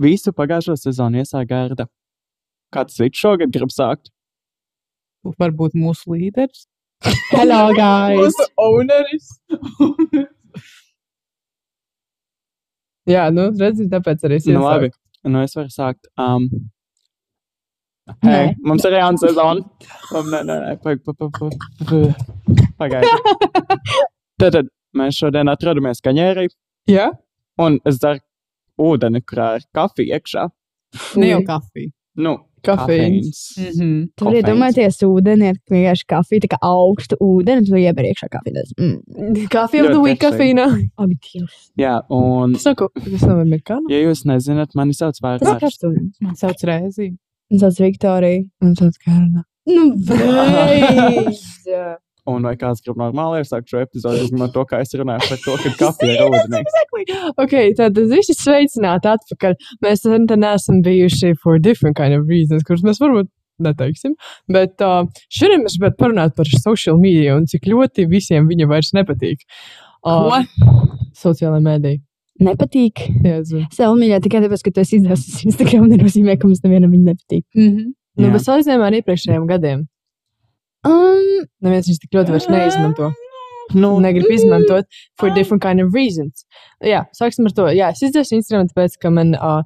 visu pagājušo sezonu iesāka Gārda. Kāds cits šogad grib sākt? Varbūt mūsu līderis. Hello, guys! Owneris. Jā, nu, redziet, tāpēc arī es Nu, iesāku. labi. Nu, es varu sākt. Um, hei, Nē. mums ir jauna sezona. Um, nē, nē, nē, pag, pag, pag, pag, pagaidiet. Tad mēs šodien atrodamies kaņērī, Jā, un es dzeru ūdeni, kurā ir kafija iekšā. ne jau kafija. Nu, Kafīns. kafīns. Mhm. Tu vari Kofeīns. iedomāties, ūdeni ir vienkārši kafija, tā kā augsta ūdeni, un tu ieber iekšā kafiju. Tas, Mm. Kafija of the week kafīnā. Ak, Dievs. Jā, un, Es saku, tas nav amerikāņu. ja jūs nezināt, mani sauc Tas ir ūdens. Man sauc Rēzī. Un tas Viktorija. Man sauc Kērna. Nu, beidz! Un vai kāds grib normāli iesākt šo epizodi, izņemot to, kā es runāju par to, ka kafija ir. Exactly. Ok, tad visi sveicināti atpakaļ. Mēs te neesam bijuši for different kind of reasons, kurus mēs varbūt neteiksim. Bet uh, šodien mēs gribētu parunāt par social media un cik ļoti visiem viņa vairs nepatīk. Uh, Sociālajā mēdī. Nepatīk. Jēzu. Sev mīļā tikai tāpēc, ka tu esi izdevusi Instagram, nenozīmē, ka mums nevienam viņa nepatīk. Mm -hmm. Nu, Jā. bet salīdzinājumā ar iepriekšējiem gadiem. Um, Neviens viņus tik ļoti vairs neizmanto. Nu, Negribu izmantot for different kind of reasons. Jā, sāksim ar to. Jā, es izdevu Instagram, tāpēc, ka man uh,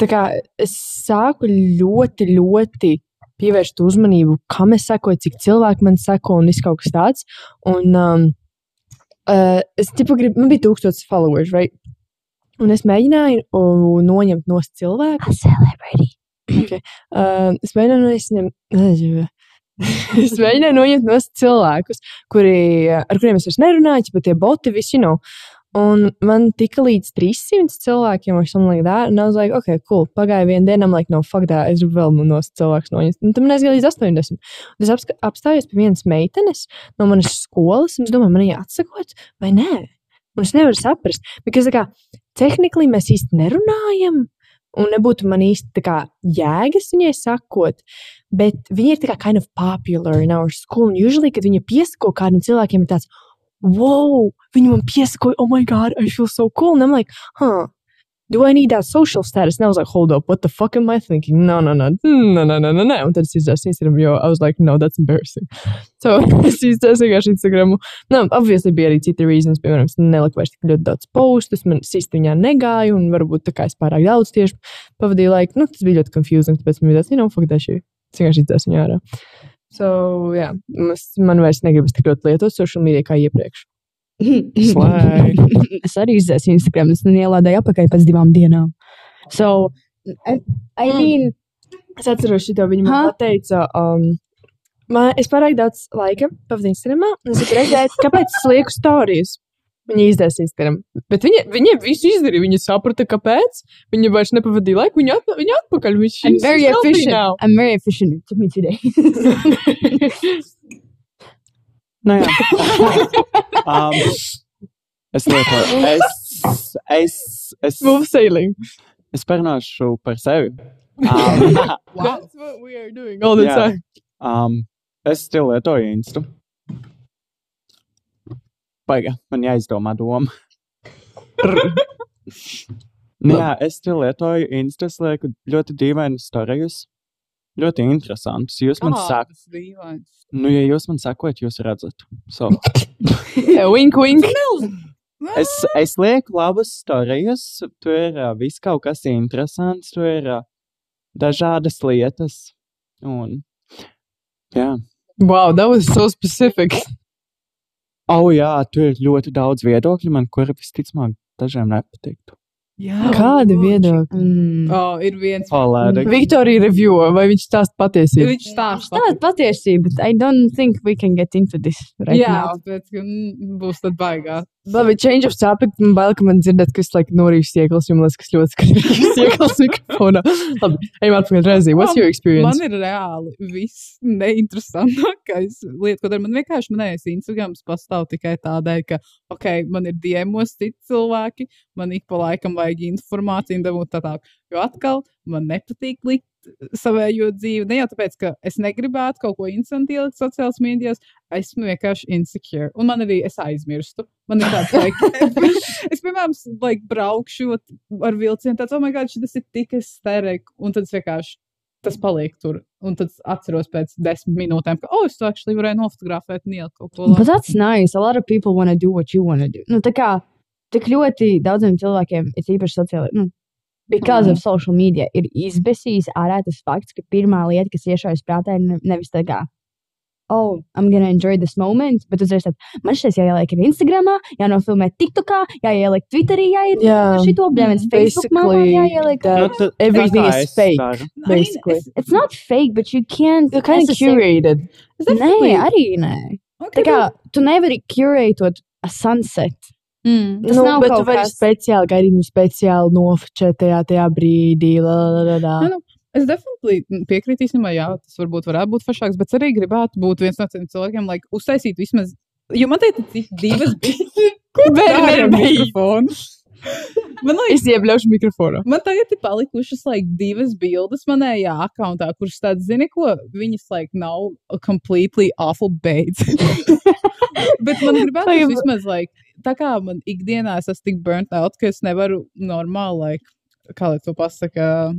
tā kā es sāku ļoti, ļoti pievērst uzmanību, kam es sekoju, cik cilvēki man seko un viss kaut kas tāds. Un um, uh, es tipu gribu, man bija tūkstots followers, right? Un es mēģināju uh, noņemt no cilvēku. Okay. Uh, es mēģināju noņemt. es mēģināju noņemt no cilvēkus, kuri, ar kuriem es vairs nerunāju, bet tie boti visi, you know. Un man tika līdz 300 cilvēkiem, or something like that. And I was like, okay, cool. Pagāja viena diena, I'm like, no, fuck that. Es gribu vēl no cilvēku noņemt. Un tad man aizgāja līdz 80. Un es apstājos pie vienas meitenes no manas skolas, un es domāju, man jāatsakot vai nē. Un es nevaru saprast, because, kā, tehnikli mēs īsti nerunājam, un nebūtu man īsti kā jēgas viņai sakot, bet viņa ir kā kind of popular in our school. Un usually, kad viņa piesako kādam cilvēkiem, ir tāds, wow, viņa man piesakoja, oh my god, I feel so cool. And I'm like, huh. Do I need that social status? And I was like, hold up, what the fuck am I thinking? No, no, no, no, no, no, no, no. Un tad es izdevu Instagram, jo I was like, no, that's embarrassing. So es izdevu vienkārši Instagram. Nu, obviously bija arī citi reasons, piemēram, es neliku vairs tik ļoti daudz postus, man sist viņā negāja, un varbūt tā kā es pārāk daudz tieši pavadīju laiku. Nu, tas bija ļoti confusing, tāpēc man bija tāds, you know, fuck that shit. Es vienkārši izdevu viņu ārā. So, jā, yeah, man vairs negribas tik ļoti lietot social media kā iepriekš. Es arī izdzēsu Instagram, es ielādēju apakaļ pēc divām dienām. So, I, I mean, Es atceros, šo viņa man Ha? teica, um, man, es pārāk daudz laika pavadīju Instagramā, un es redzēt, kāpēc es lieku stāstījus. Viņa izdevās Instagram. Bet viņa, viņa visu izdarīja. Viņa saprata, kāpēc. Viņa vairs nepavadīja laiku. Viņa, atpa, viņa atpakaļ. Viņš I'm very efficient. now. I'm very efficient. It took me today. Nu, um, es lietoju. Es, es, es, Smooth sailing. es parunāšu par sevi. Um, That's what we are doing all the Jā. time. um, es still lietoju Instu. Paiga, man jāizdomā doma. Nu, jā, es still lietoju Instu. Es lieku ļoti dīvainus storijus. Ļoti interesantus. Jūs man dīvains. nu, ja jūs man sakot, jūs redzat. So, Yeah, wink, wink. Es, es lieku labas stāstus, tur ir uh, viss kaut kas interesants, tur ir uh, dažādas lietas. Un, jā, Wow, that was so specific. oh, jā, tur ir ļoti daudz viedokļu, man kuri visticamāk dažiem nepatiktu. Jā, Kāda viedokļa? mm. Oh, ir viens. Palēdi. Viktorija review, vai viņš stāsta patiesību? Viņš stāsta. Tāda patiesība, but I don't think we can get into this right Jā, now. tāpēc, ka mm, būs tad baigā. Labi, change of topic. Man bail, ka man dzirdēt, ka es like norīšu sieklas, jo man liekas, ka es ļoti skatīju sieklas mikrofonā. Labi, ejam atpakaļ reizē. What's your experience? Man ir reāli viss neinteresantākais lieta, ko dara. Man vienkārši manējais Instagrams pastāv tikai tādēļ, ka, ok, man ir diemos citi cilvēki, man ik pa laikam vajag informāciju un dabūt tā tālāk. Jo atkal man nepatīk likt savējo dzīvi. Ne jau tāpēc, ka es negribētu kaut ko interesantu ielikt sociālajās mēdījās, esmu vienkārši insecure. Un man arī es aizmirstu. Man ir tāds, like, es, piemēram, like, braukšu ar vilcienu, tāds, oh, my God, šis ir tik esterek. Un tad es vienkārši tas paliek tur. Un tad atceros pēc desmit minūtēm, ka, oh, es to actually varēju nofotografēt un ielikt kaut ko But labu. that's nice. A lot of people want to do what you want to do. Nu, tā kā tik ļoti daudziem cilvēkiem, ir īpaši sociāli, nu, because of social media, ir izbēsījis ārā tas fakts, ka pirmā lieta, kas iešaujas prātā, ir ne- nevis tā kā. Oh, I'm gonna enjoy this moment, bet uzreiz tad man šis jāieliek ir Instagramā, jānofilmē TikTokā, jāieliek Twitterī, jāieliek Jā, šito, bļāviens Facebook malā basically jāieliek. that- tu- everything is fake. daru. basically. It's not fake, but you can't. They're kind of curated. Nē, arī nē. Okay, Tā kā tu nevari curētot a sunset. Mm. Tas nu, nav bet tu vari kas- speciāli gaidīt, nu, speciāli nofočēt tajā, tajā brīdī. La, la, la, la. Nu, nu, Es definitīvi piekrītu, īstenībā, jā, tas varbūt varētu būt foršāks, bet arī gribētu būt viens no tiem cilvēkiem, lai uztaisītu vismaz. Jo man teikt, cik divas bija. Bērnam bija. mikrofons. Man liekas, Es iebļaušu mikrofonu. Man tagad ir palikušas like, divas bildes manējā akkontā, kuras tādas, zini, ko viņas like, nav completely awful beidz. Bet man gribētu vismaz, like, tā kā man ikdienā es esmu tik burnt out, ka es nevaru normāli, like, kā lai to pasaka,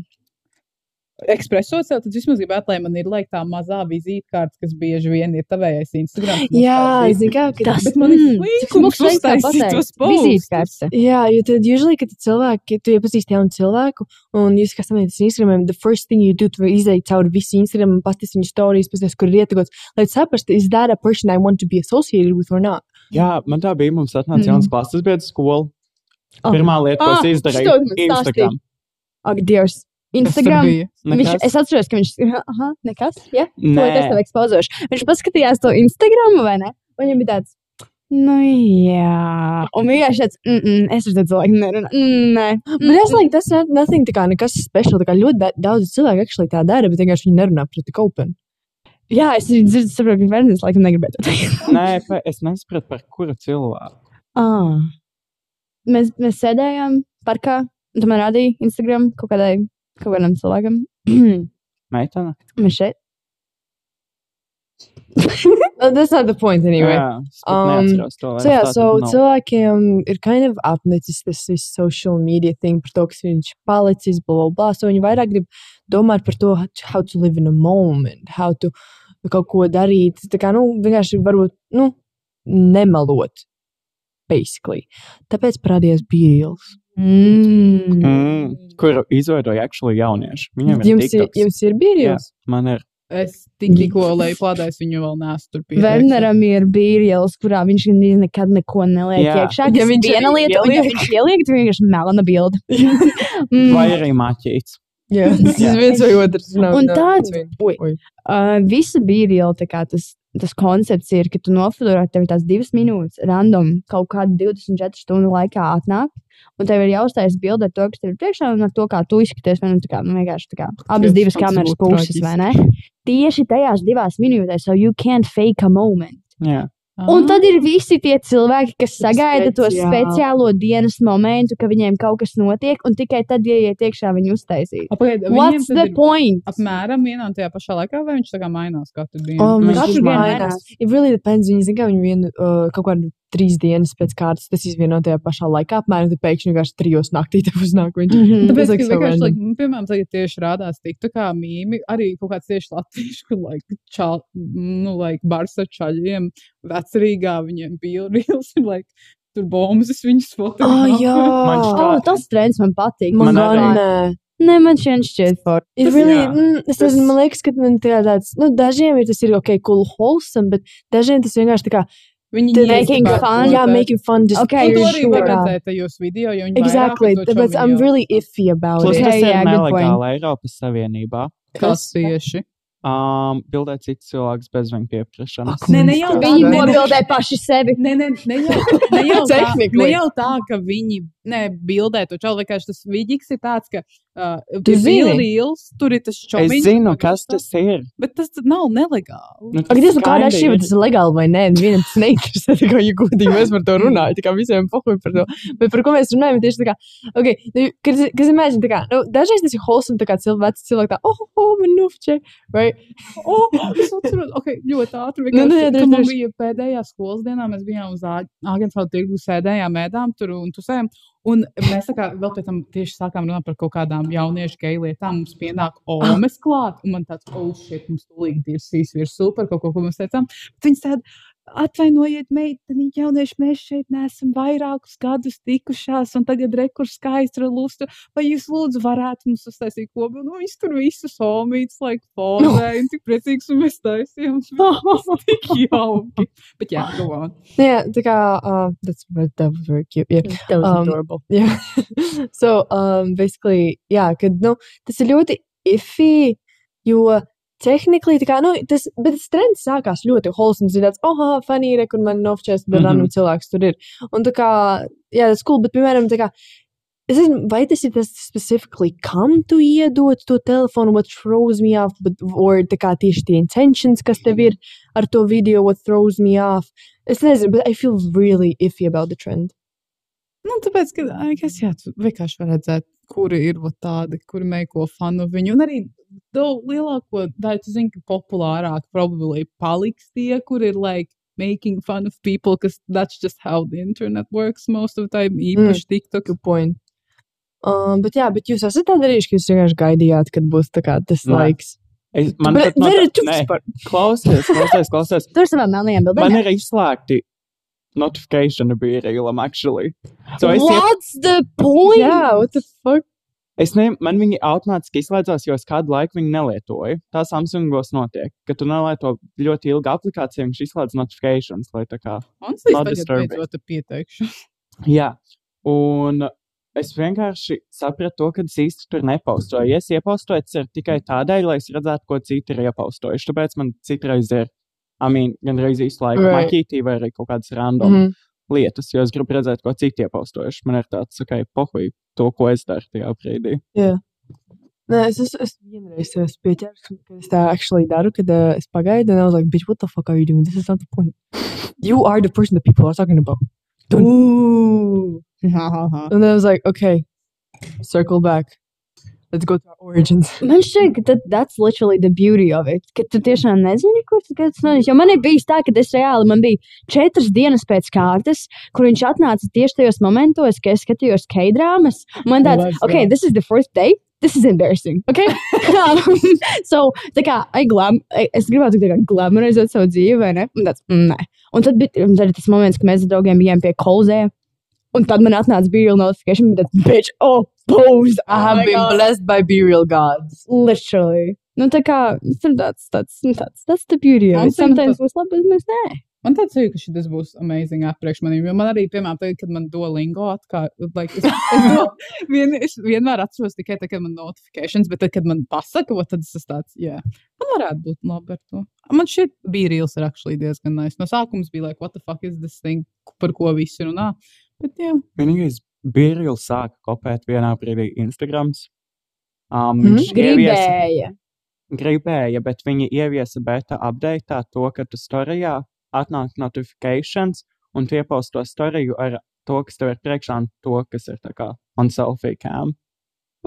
ekspresot sev, tad vismaz gribētu, lai man ir like, tā mazā vizītkārta, kas bieži vien ir tavējais Instagram. Jā, zini, kā ka Tas- Bet man ir Mm, veids tā uztaisīt tos postus. Vizītkarte. Jā, jo tad usually, kad cilvēki, tu iepazīsti jaunu cilvēku, un jūs kā samieties Instagram, the first thing you do, tu izēji cauri visu Instagram un pasties viņu stāstījis, pasties, kur ir ietekots, lai saprastu, is that a person I want to be associated with or not. Jā, man tā bija. Mums atnāca Mm. jauns klases biedrs skolu. Oh. Pirmā lieta, ko Ah, es izdarīju, šito tu man Instagram. Ak, Dievs. Instagram. bija? Viņš, es atceros, ka viņš. Aha, nekas. Jā, to Nē. es tev ekspozošu. Viņš paskatījās to Instagram, vai ne? Un Viņam bija tāds. Nu, jā. Un vienkārši tāds, mm, -mm, es ar to cilvēku nerunāju. Mm, nē. Bet es like, tas not nothing, tā kā nekas kā ļoti da daudz cilvēku actually tā dara, bet vienkārši viņi nerunā par tik open. Jā, es dzirdu, saprotu, ka Vērns laikam negribētu to teikt. Nē, es nesapratu, par kuru cilvēku. Ah. Mēs, mēs sēdējām parkā, un tu man rādīji Instagram kaut kādai, kaut kādam cilvēkam. Meitene? mēs šeit. Uh, that's not the point anyway. Jā, Um, to. So, jā, so nav. cilvēkiem ir kind of apnicis tas viss social media thing par to, kas viņš palicis, bla, bla, bla. So viņi vairāk grib domāt par to, how to live in a moment, how to kaut ko darīt. Tā kā, nu, vienkārši varbūt, nu, nemelot, basically. Tāpēc parādījās bīrils. Mm. Mm, kuru izveidoja actually jaunieši. Viņiem ir Jums, ir- TikToks. jums ir bīrils? Man ir. Es tik- tikko leju plādājis, viņu vēl neesmu tur pieejams. Werneram ir bīrielis, kurā viņš nekad neko neliek Jā. iekšā. Ja viņš viena lieta, un ja viņš ieliek, tad vienkārši melna bilde. Mm. Vai arī maķīts. Jā, tas ir viens vai otrs. Nav, Un tāds, uh, visa bīriela, tā kā tas, tas koncepts ir, ka tu nofotografē tev ir tās divas minūtes, random, kaut kādu 24 stundu laikā atnāk, un tev ir jāuztais bilde ar to, kas tev ir priekšā, un ar to, kā tu izskaties, vai nu tā kā, nu vienkārši tā kā, abas divas kameras puses, vai ne? Tieši tajās divās minūtēs, so you can't fake a moment. Jā. Un tad ir visi tie cilvēki, kas sagaida to Speciāli. speciālo dienas momentu, ka viņiem kaut kas notiek, un tikai tad, ja iet iekšā, viņi uztaisīs. Apagaid, What's the point? Apmēram vienā un tajā pašā laikā, vai viņš tā kā mainās katru dienu? Um, katru dienu mainās. It really depends. Viņi zina, ka viņi vienu uh, kaut kādu trīs dienas pēc kārtas tas izvieno tajā pašā laikā, apmēram, tad pēkšņi vienkārši trijos naktī tev uznāk viņš. Mhm. Tāpēc, Tas ka vienkārši, like, piemēram, tagad tieši rādās tik tā kā mīmi, arī kaut kāds tieši latviešu, kur, like, čā, nu, like, bars ar čaļiem, vecerīgā viņiem bija reels, un, like, tur bombas viņus Oh, fotografē. jā, Man šķiet- Oh, tas trends man patīk. man, Man man arī. nē. Nē, man šķiet, šķiet for. Ir really, jā. mm, es Tas- nezinu, man liekas, ka man tā tāds, nu, dažiem ir tas ir ok, cool, wholesome, bet dažiem tas vienkārši tā kā, Viņi Tad making fun, te- making fun, just Okay, you're tajos video, jo viņi Exactly, tāpēc šo I'm video. really iffy about Plus, it. Okay, tas ir jā, good nelegāli Eiropas Savienībā. Kas tieši? Um, bildēt citus cilvēkus bez viņa pieprašanas. Nē, ne jau tā. Viņi nobildē paši sevi. Ne, ne, ne, jau, tā, ne jau tā, ka viņi ne bildē to čauli, vienkārši tas vidīgs ir tāds, ka uh, Tu zini? reels, tur ir tas Es čomiņš. zinu, kas tas ir. Bet tas tad nav nelegāli. Nu, Ak, nu kādā šī ir. tas ir legāli vai nē, vienam tas neinteresē, tā kā, ja godīgi mēs par to runājam, tā kā visiem pohuj par to. Bet par ko mēs runājam, tieši tā kā, ok, nu, kas, kas imagine, tā kā, nu, dažreiz tas ir wholesome, tā kā cilvēks, veci cilvēki tā, oh, oh, man nufče, right? Oh, es atceros, ok, ļoti ātri. Nu, nu, vienkārši, jā, ka man bija pēdējā skolas dienā, mēs bijām uz Agensvalda tirgu, sēdējām, ēdām tur un tusējām. Un mēs kā vēl pēc tam tieši sākām runāt par kaut kādām jauniešu geju lietām. Mums pienāk omes klāt, un man tāds, oh, shit, mums tūlīt dirsīs virsū par kaut ko, ko mēs teicām. Viņas tāda, atvainojiet, meiteni, jaunieši, mēs šeit neesam vairākus gadus tikušās, un tagad rekurs skaistra lustra. Vai jūs lūdzu varētu mums uztaisīt kopu? Nu, viņas tur visu somītas, like, formēja, un tik priecīgs, un mēs taisījām. Tik jauki. Bet jā, go on. Jā, tā kā, uh, that's, that was very cute, yeah. That was Um, adorable. Yeah. so, um, basically, jā, kad, nu, tas ir ļoti iffy, jo tehnikli, tā kā, nu, tas, bet tas trends sākās ļoti wholesome, ir tāds, oh, ah, funny, re, kur man nofčēs, bet Mhm. random cilvēks tur ir. Un tā kā, jā, tas cool, bet, piemēram, tā kā, Es nezinu, vai tas ir tas specifically, kam tu iedod to telefonu, what throws me off, but, or tā kā tieši tie intentions, kas tev ir ar to video, what throws me off. Es nezinu, but I feel really iffy about the trend. Nu, tāpēc, ka, kas jā, vienkārši var redzēt, kuri ir tādi, kuri meklē fanu viņu. Un arī lielāko daļu, tu zini, ka populārāk probably paliks tie, kur ir like making fun of people, because that's just how the internet works most of the time, īpaši TikTok. Good point. Um, bet jā, bet jūs esat tā darījuši, ka jūs vienkārši gaidījāt, kad būs tā kā tas Nē. laiks. Es, man Bet pat nav very tā- nē. Klausies, klausies, klausies. Tur savā melnajā bildē. Man ir izslēgti notification bija reālam, actually. So es, What's the point? Jā, what the fuck? es ne, man viņi automātiski izslēdzās, jo es kādu laiku viņu nelietoju. Tā Samsungos notiek, ka tu nelieto ļoti ilgu aplikāciju, viņš izslēdz notifications, lai tā kā. Es tagad disturbing. beidzot pieteikšu. Jā, un es vienkārši sapratu to, ka es īsti tur nepaustoju. Es iepaustoju, tas ir tikai tādēļ, lai es redzētu, ko citi ir iepaustojuši. Tāpēc man citreiz ir, I mean, gandrīz visu laiku Right. makītī vai arī kaut kādas random mm. -hmm. lietas, jo es gribu redzēt, ko citi iepaustojuši. Man ir tāds, ok, pohuj, to, ko es daru tajā brīdī. Nē, es esmu es vienreiz esmu pieķēries, ka es tā actually daru, kad uh, es pagaidu, un I was like, bitch, what the fuck are you doing? This is not the point. You are the person that people are talking about. Ooh. And then I was like, okay, circle back. Let's go to our origins. Man šķiet, ka tad- that's literally the beauty of it. Ka tu tiešām nezini, kur tas notiks. Jo man ir bijis tā, ka es reāli, man bija četras dienas pēc kārtas, kur viņš atnāca tieši tajos momentos, kad es skatījos K-drāmas. Man tāds, Let's okay, go. this is the first day. This is embarrassing. Okay? Um, so, tā kā, glam, es gribētu tā kā glamorizēt savu dzīvi, vai ne? Un tāds, mm, nē. Un tad bija un tad tas moments, kad mēs ar draugiem bijām pie kolzē. Un tad man atnāca bija real notification, bet bitch, oh, pose. I have oh been God. blessed by burial gods. Literally. Nu, tā kā tāds, tāds, nu, tāds, that's the beauty of it. Sometimes būs labi, bet mēs nē. Man tāds jūtas, ka šis būs amazing priekš maniem. Jo man arī, piemēram, tagad, kad man Duolingo atkārt, like, es, es, do, vien, es vienmēr atceros tikai tad, kad man notifications, bet tad, kad man pasaka, o, tad es esmu tāds, jā, man varētu būt labi ar to. Man šeit bija reels ir actually diezgan nice. No sākums bija like, what the fuck is this thing, par ko visi runā. Bet jā, Vienīgais reāli sāka kopēt vienā brīdī Instagrams. Um, Mhm. viņš ieviesa- Gribēja. gribēja, bet viņi ieviesa beta update to, ka tu storijā atnāk notifications un tu iepaust to storiju ar to, kas tev ir priekšā un to, kas ir tā kā on selfie cam.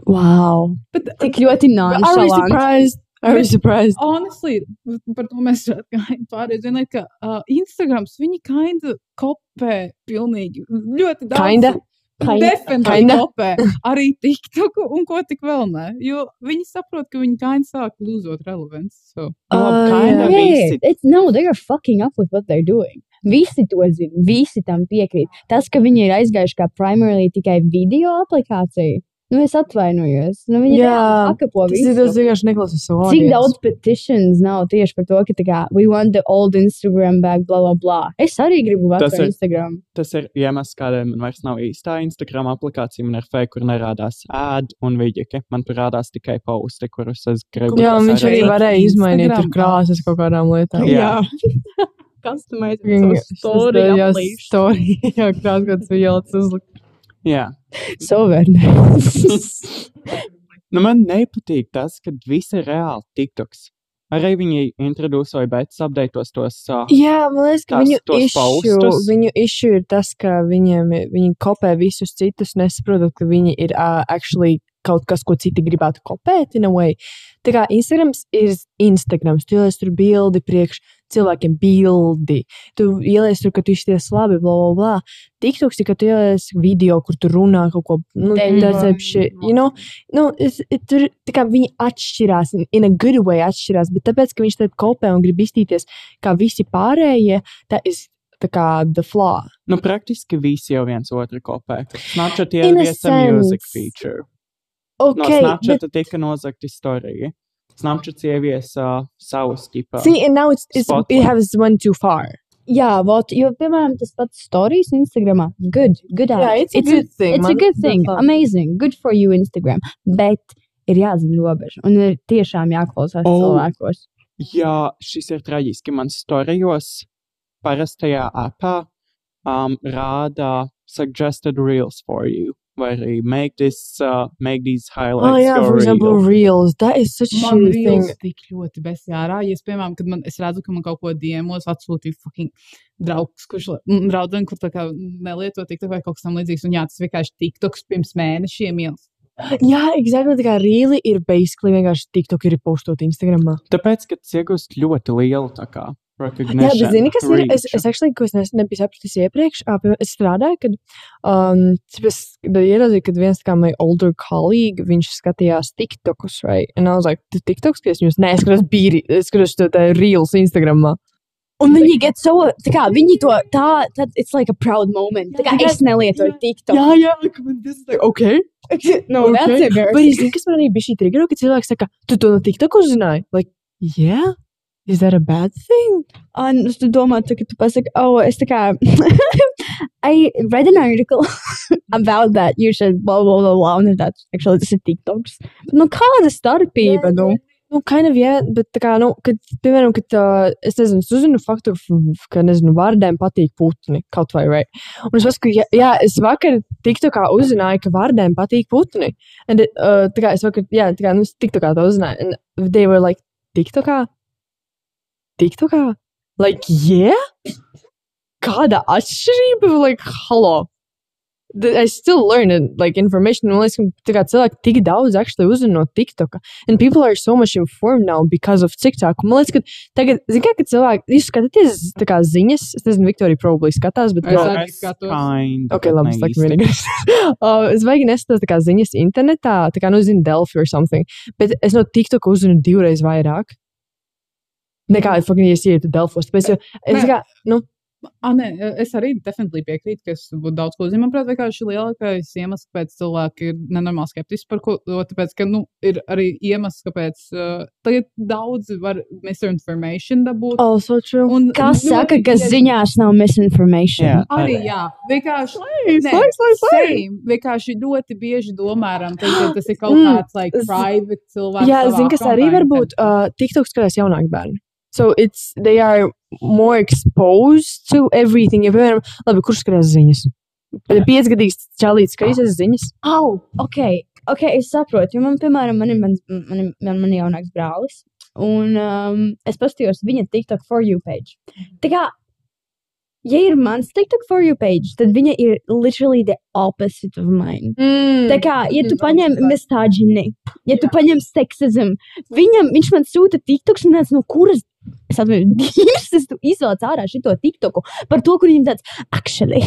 Wow. bet Tik ļoti Are we nonchalant. surprised? Are Bet- surprised? honestly, par to mēs pārējām. Ziniet, ka uh, Instagrams viņi kinda kopē pilnīgi ļoti daudz. Kinda? Definitīvi kopē arī TikTok un ko tik vēl ne. Jo viņi saprot, ka viņi kinda sāk lūzot relevanci. So. Uh, kinda jā. Yeah, it's, no, they are fucking up with what they're doing. Visi to zina, visi tam piekrīt. Tas, ka viņi ir aizgājuši kā primarily tikai video aplikācija, nu es atvainojos. Nu, viņi Jā, apakapo visu. tas vienkārši neklausa savu Cik audience. daudz petitions nav tieši par to, ka tā kā we want the old Instagram back, bla, bla, bla. Es arī gribu veco Instagram. Tas ir iemesls, kādēļ man vairs nav īstā Instagram aplikācija. Man ir fake, kur nerādās ād un vidīgi. Man tur rādās tikai posti, kurus es gribu. Jā, viņš arī varēja izmainīt tur Instagram krāsas kaut kādām lietām. Jā. Customize Viņa- tas, jā, story, jā, krāsas, kāds vielas uzlikt. Jā. Sovernes. Nu, man nepatīk tas, ka viss ir reāli TikToks. Arī viņi introducēja betas updateos tos. Uh, Jā, man liekas, ka viņu postus. viņu issue ir tas, ka viņiem, viņi kopē visus citus, nesaprotot, ka viņi ir uh, actually kaut kas, ko citi gribētu kopēt, in a way. Tā kā Instagrams ir Instagrams, tu ieliec tur bildi priekš cilvēkiem bildi, tu ieliec tur, ka tu izties labi, bla, bla, bla. TikToks, ka tu ieliec video, kur tu runā kaut ko, nu, shit, you know? Nu, es, it, tur, tā kā viņi atšķirās, in, in a good way atšķirās, bet tāpēc, ka viņš tad kopē un grib iztīties kā visi pārējie, that is tā kā the flaw. nu, praktiski visi jau viens otru kopē. Snapchat In a ieviesa music feature. Okay, no Snapchat but tika nozagta istorija. Snapchat ieviesa uh, savus tipā. see, and now it's, it's it has went too far. Jā, vot, jo, piemēram, tas pats stories Instagramā. Good, good app. Yeah, it's a good thing, It's a good thing. Amazing. Good for you, Instagram. Bet ir jāzina robeža. Un ir tiešām jāklausās Oh. cilvēkos. Jā, šis ir traģiski. Man storijos parastajā appā um, rāda suggested reels for you. Vai arī make, this, uh, make these highlights Oh, yeah, your for example, reel. reels. That is such a Man shitty thing. reels tik ļoti besjārā. Ja es, piemēram, kad man, es redzu, ka man kaut ko diemos atsūtīja fucking draugs, kurš draudzene, kur tā kā nelieto TikTok vai kaut kas tam līdzīgs. Un jā, tas vienkārši TikToks pirms mēnešiem ielas. Jā, exactly. Tā kā reeli ir basically vienkārši TikTok ir postot Instagramā. Tāpēc, ka tas iegūst ļoti lielu tā kā Jā, bet zini, kas ir? Es, es actually, ko es nes- nebiju sapratis iepriekš, es strādāju, kad, um, es ieraudzīju, kad viens kā my older colleague, viņš skatījās TikTokus, right? And I was like, tu TikToks, ka es viņus, nē, es skatos bīri, es skatos to tā reels Instagramā. Un viņi get so, tā kā viņi to, tā, tad it's like a proud moment. Tā kā es nelietoju TikTok. Jā, jā, like, man tas like, ok. no, that's okay. embarrassing. Bet es zinu, kas man arī bija šī triggero, ka cilvēks saka, tu to no TikTok uzzināji? Like, yeah? Is that a bad thing? Un es tu domā, tu, ka tu pasaki, oh, es tā kā, I read an article about that. You should blah, blah, blah, blah. Un that's actually tas ir TikToks. Bet, nu, kāda starpība, nu? Nu, kind of, jā, bet tā kā, nu, kad, piemēram, kad uh, es nezinu, es uzzinu faktu, ka, nezinu, vārdēm patīk putni, kaut vai, right? Un es pasaku, jā, jā, es vakar TikTokā uzzināju, ka vārdēm patīk putni. Un, uh, tā kā es vakar, jā, tā kā, nu, es TikTokā to uzzināju. And they were like, TikTokā? TikTokā? Like, yeah? Kāda atšķirība? Like, hello. I still learn it, like information. Man liekas, ka cilvēki tik daudz actually uzzina no TikToka. And people are so much informed now because of TikTok. Man liekas, ka tagad, zini, kā, kad cilvēki, jūs skatāties tā kā ziņas, es nezinu, Viktorija probably skatās, bet Es arī skatos. kind, Ok, labi, es laikam vienīgais. uh, es vajag neskatos tā kā ziņas internetā, tā kā, nu, zinu, Delphi or something. Bet es no TikToka uzzinu divreiz vairāk. Nekā, fucking, ja es ietu Delfos. Tāpēc, jo, es kā, nu, Ah, nē, es arī definitīvi piekrītu, ka es būtu daudz ko zinu. Manuprāt, vienkārši lielākais iemesls, kāpēc cilvēki ir nenormāli skeptiski par ko, tāpēc, ka, nu, ir arī iemesls, kāpēc uh, tagad daudzi var misinformation dabūt. also true. Un Kas ļoti saka, ka ied- ziņās nav misinformation? Jā, Arī, jā, vienkārši. Slay, Nē, slay, slay, slay. same. Vienkārši ļoti bieži domājam, ka tas ir kaut Mm. kāds like, private cilvēks. Jā, zinu, kas arī var būt. Uh, TikTok skatās jaunāki bērni. So it's, they are more exposed to everything. Ja, piemēram, labi, kurš skatās ziņas? Piecgadīgs čalīts skatīsies ziņas. Oh, ok, ok, es saprotu. Jo man, piemēram, man ir mans, man, man, man jaunāks brālis. Un um, es paskatījos viņa TikTok for you page. Tā kā, ja ir mans TikTok for you page, tad viņa ir literally the opposite of mine. Mm. Tā kā, ja tu paņem misogyny, ja tu paņem sexism, viņam, viņš man sūta TikToks un tāds, no kuras, es atveju, divas, tu izvēlēts ārā šito TikToku par to, kur viņam tāds, actually,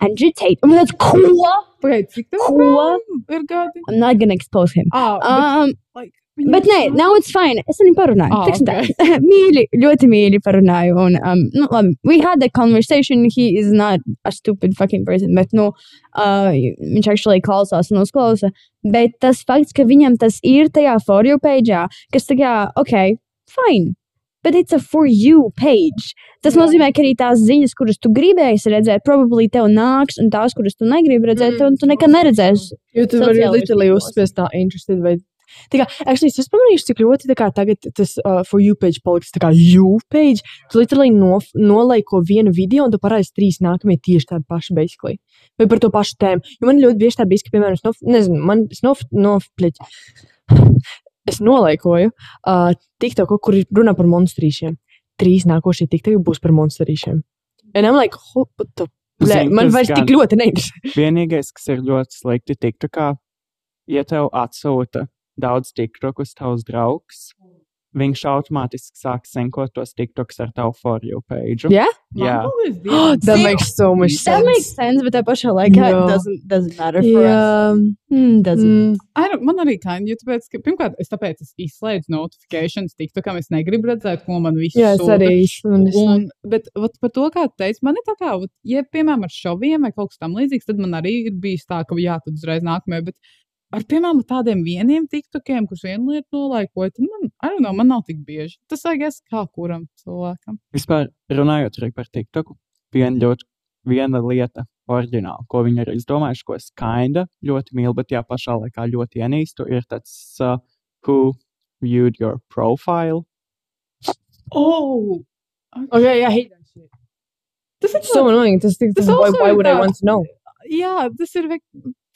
Andrew Tate, un man tāds, ko? Pagaid, cik tev Ko? ir gadi? I'm not gonna expose him. Ah, bet, Um, like, bet nē, now it's fine. Es viņu parunāju. Ah, Tiksim tā. mīļi, ļoti mīļi parunāju. Un, um, nu, labi, we had the conversation. He is not a stupid fucking person. Bet, nu, uh, viņš actually klausās un uzklausa. Bet tas fakts, ka viņam tas ir tajā for you page, kas tā kā, ok, fine. But it's a for you page. Tas Jā. nozīmē, ka arī tās ziņas, kuras tu gribēji redzēt, probably tev nāks, un tās, kuras tu negribi redzēt, Mm. tu, tu nekad neredzēsi. Jo tu vari literally uzspiest tā interested vai Tā kā, actually, es pamanīju, cik ļoti tā kā tagad tas uh, for you page paliks tā kā you page. Tu literally no, nolaiko vienu video un tu parādīsi trīs nākamie tieši tādi paši, basically. Vai par to pašu tēmu. Jo man ļoti bieži tā bija, ka, piemēram, es nof, nezinu, man, es nof, nofpļeķu. Es nolaikoju uh, TikToku, kur runā par monstrīšiem. Trīs nākošie TikToki būs par monstrīšiem. Un I'm like, what the Zini, man vairs gan- tik ļoti neinteresē. Vienīgais, kas ir ļoti slikti, tiktu kā, ja tev atsūta daudz tiktokus tavs draugs, viņš automātiski sāk senkot tos tiktokus ar tavu for you page. Yeah? Jā. That makes so much That sense. makes sense, but tā pašā laikā it doesn't, doesn't matter for us. Jā, Mm, doesn't. mm, I don't, man arī kind, jo tāpēc, ka, pirmkārt, es tāpēc es izslēdzu notifikācijas, tiktu, kam es negribu redzēt, ko man viss jā, es arī. Man es Un, bet vat, par to, kā tu teici, man ir tā kā, vat, ja, piemēram, ar šoviem vai kaut kas tam līdzīgs, tad man arī ir bijis tā, ka jā, tad uzreiz nākamajā. Bet ar, piemēram, tādiem vieniem tiktokiem, kurus vienu lietu nolaikoju, tad man, I don't know, man nav tik bieži. Tas vajag kā kuram cilvēkam. Vispār runājot arī par TikToku, viena ļoti viena lieta, oriģināli, ko viņi ir izdomājuši, ko es kinda ļoti mīlu, bet tajā pašā laikā ļoti ienīstu, ir tāds, uh, who viewed your profile. Oh! Okay, yeah, I hate that shit. Tas ir So annoying. Tas, tas, Tas tas, why, why ir would I tāds- want to know? Jā, tas ir.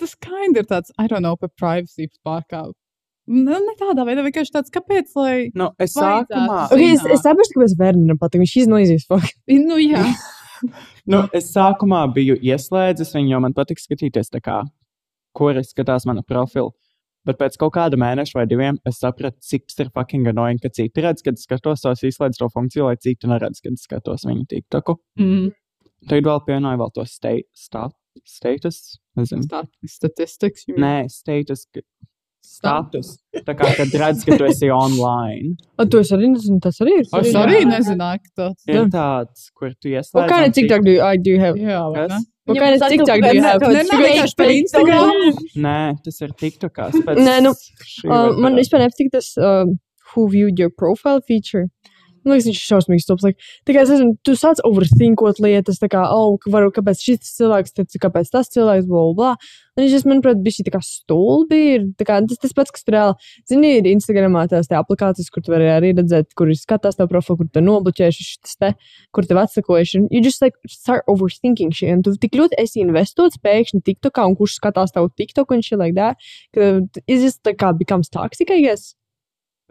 Tas kind ir tāds, I don't know, par privacy pārkāpumu. Nu, ne tādā veidā, vienkārši tāds, kāpēc, lai. Nu, es sākumā, Okay, es, es saprotu, kāpēc Vērnam patīk. Viņš iznoizīs fuck. Nu, jā. nu, es sākumā biju ieslēdzis viņu, jo man patīk skatīties, kā, kur es skatās mana profilu. Bet pēc kaut kāda mēneša vai diviem es sapratu, cik tas ir fucking annoying, ka citi redz, kad es skatos, tos izslēdzu to funkciju, lai citi neredz, kad es skatos viņu tiktoku. Mm. Tad vēl pievienoju vēl to sta sta status. Stat statistics. you mean? Nē, status. Status. Tā kā kad redz, ka tu esi online. O, tu esi arī nezinu, tas arī ir. Es arī nezināju, ka tāds Ir tāds, kur tu ieslēdz. What kind of TikTok do you, I do have? Jā, vai ne? What kind of TikTok do you have? Ne, ne, vienkārši par Instagram. Nē, tas ir TikTokās. Nē, nu, man vispār nepatīk tas uh, who viewed your profile feature. Man liekas, viņš ir šausmīgs. Tops, like, tā kā es nezinu, tu sāc overthinkot lietas, tā kā, oh, varu, kāpēc šis cilvēks, tad kāpēc tas cilvēks, bla, bla. Un viņš, manuprāt, bija šī tā kā stulbi. Ir, tā kā, tas tas pats, kas tur reāli, zini, ir Instagramā tās tā aplikācijas, kur tu vari arī redzēt, kur ir skatās tavu profilu, kur tu nobloķējuši šis te, kur tev atsakojuši. You just like start overthinking shit. Un tu tik ļoti esi investots pēkšņi TikTokā, un kurš skatās tavu TikTok un shit like that, ka it just tā kā becomes toxic, I guess.